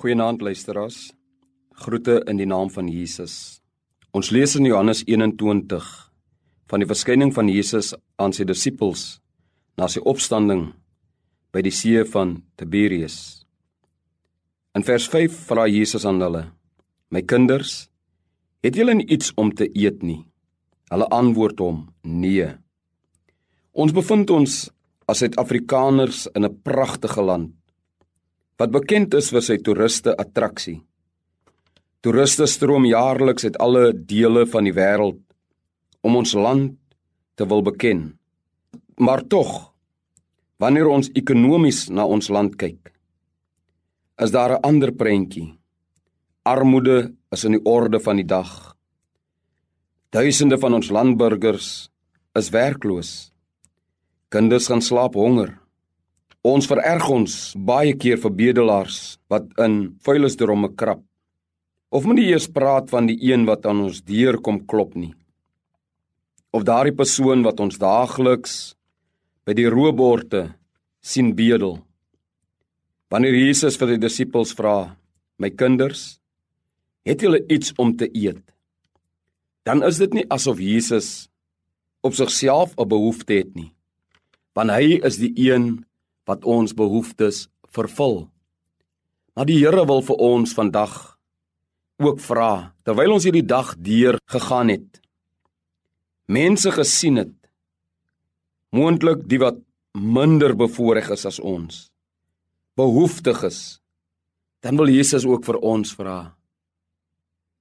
Goeienaand luisteraars. Groete in die naam van Jesus. Ons lees in Johannes 21 van die verskyning van Jesus aan sy disippels na sy opstanding by die see van Tiberius. In vers 5 vra Jesus aan hulle: "My kinders, het julle iets om te eet nie?" Hulle antwoord hom: "Nee." Ons bevind ons as Suid-Afrikaners in 'n pragtige land wat bekend is vir sy toeriste attraksie. Toeriste stroom jaarliks uit alle dele van die wêreld om ons land te wil beken. Maar tog, wanneer ons ekonomies na ons land kyk, is daar 'n ander prentjie. Armoede is in die orde van die dag. Duisende van ons landburgers is werkloos. Kinders gaan slaap honger. Ons vererg ons baie keer vir bedelaars wat in vuilnisdromme krap. Of moet nie eers praat van die een wat aan ons deur kom klop nie. Of daardie persoon wat ons daagliks by die rooborte sien bedel. Wanneer Jesus vir die disippels vra: "My kinders, het julle iets om te eet?" Dan is dit nie asof Jesus op sigself 'n behoefte het nie. Want hy is die een wat ons behoeftes vervul. Maar die Here wil vir ons vandag ook vra terwyl ons hierdie dag deur gegaan het. Mense gesien het moontlik die wat minder bevoorreg is as ons. Behoeftiges. Dan wil Jesus ook vir ons vra.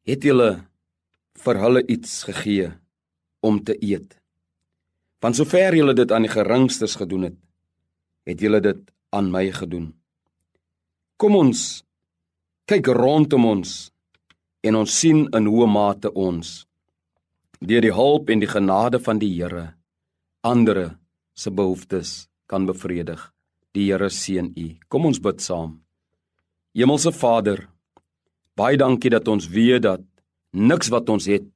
Het julle vir hulle iets gegee om te eet? Want sover julle dit aan die geringstes gedoen het, het julle dit aan my gedoen. Kom ons kyk rondom ons en ons sien in hoe mate ons deur die hulp en die genade van die Here ander se behoeftes kan bevredig. Die Here seën u. Kom ons bid saam. Hemelse Vader, baie dankie dat ons weet dat niks wat ons het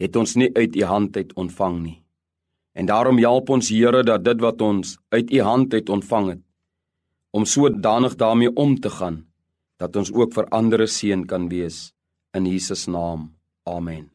het ons nie uit u hand uit ontvang nie. En daarom help ons Here dat dit wat ons uit U hand het ontvang het om sodanig daarmee om te gaan dat ons ook vir ander seën kan wees in Jesus naam. Amen.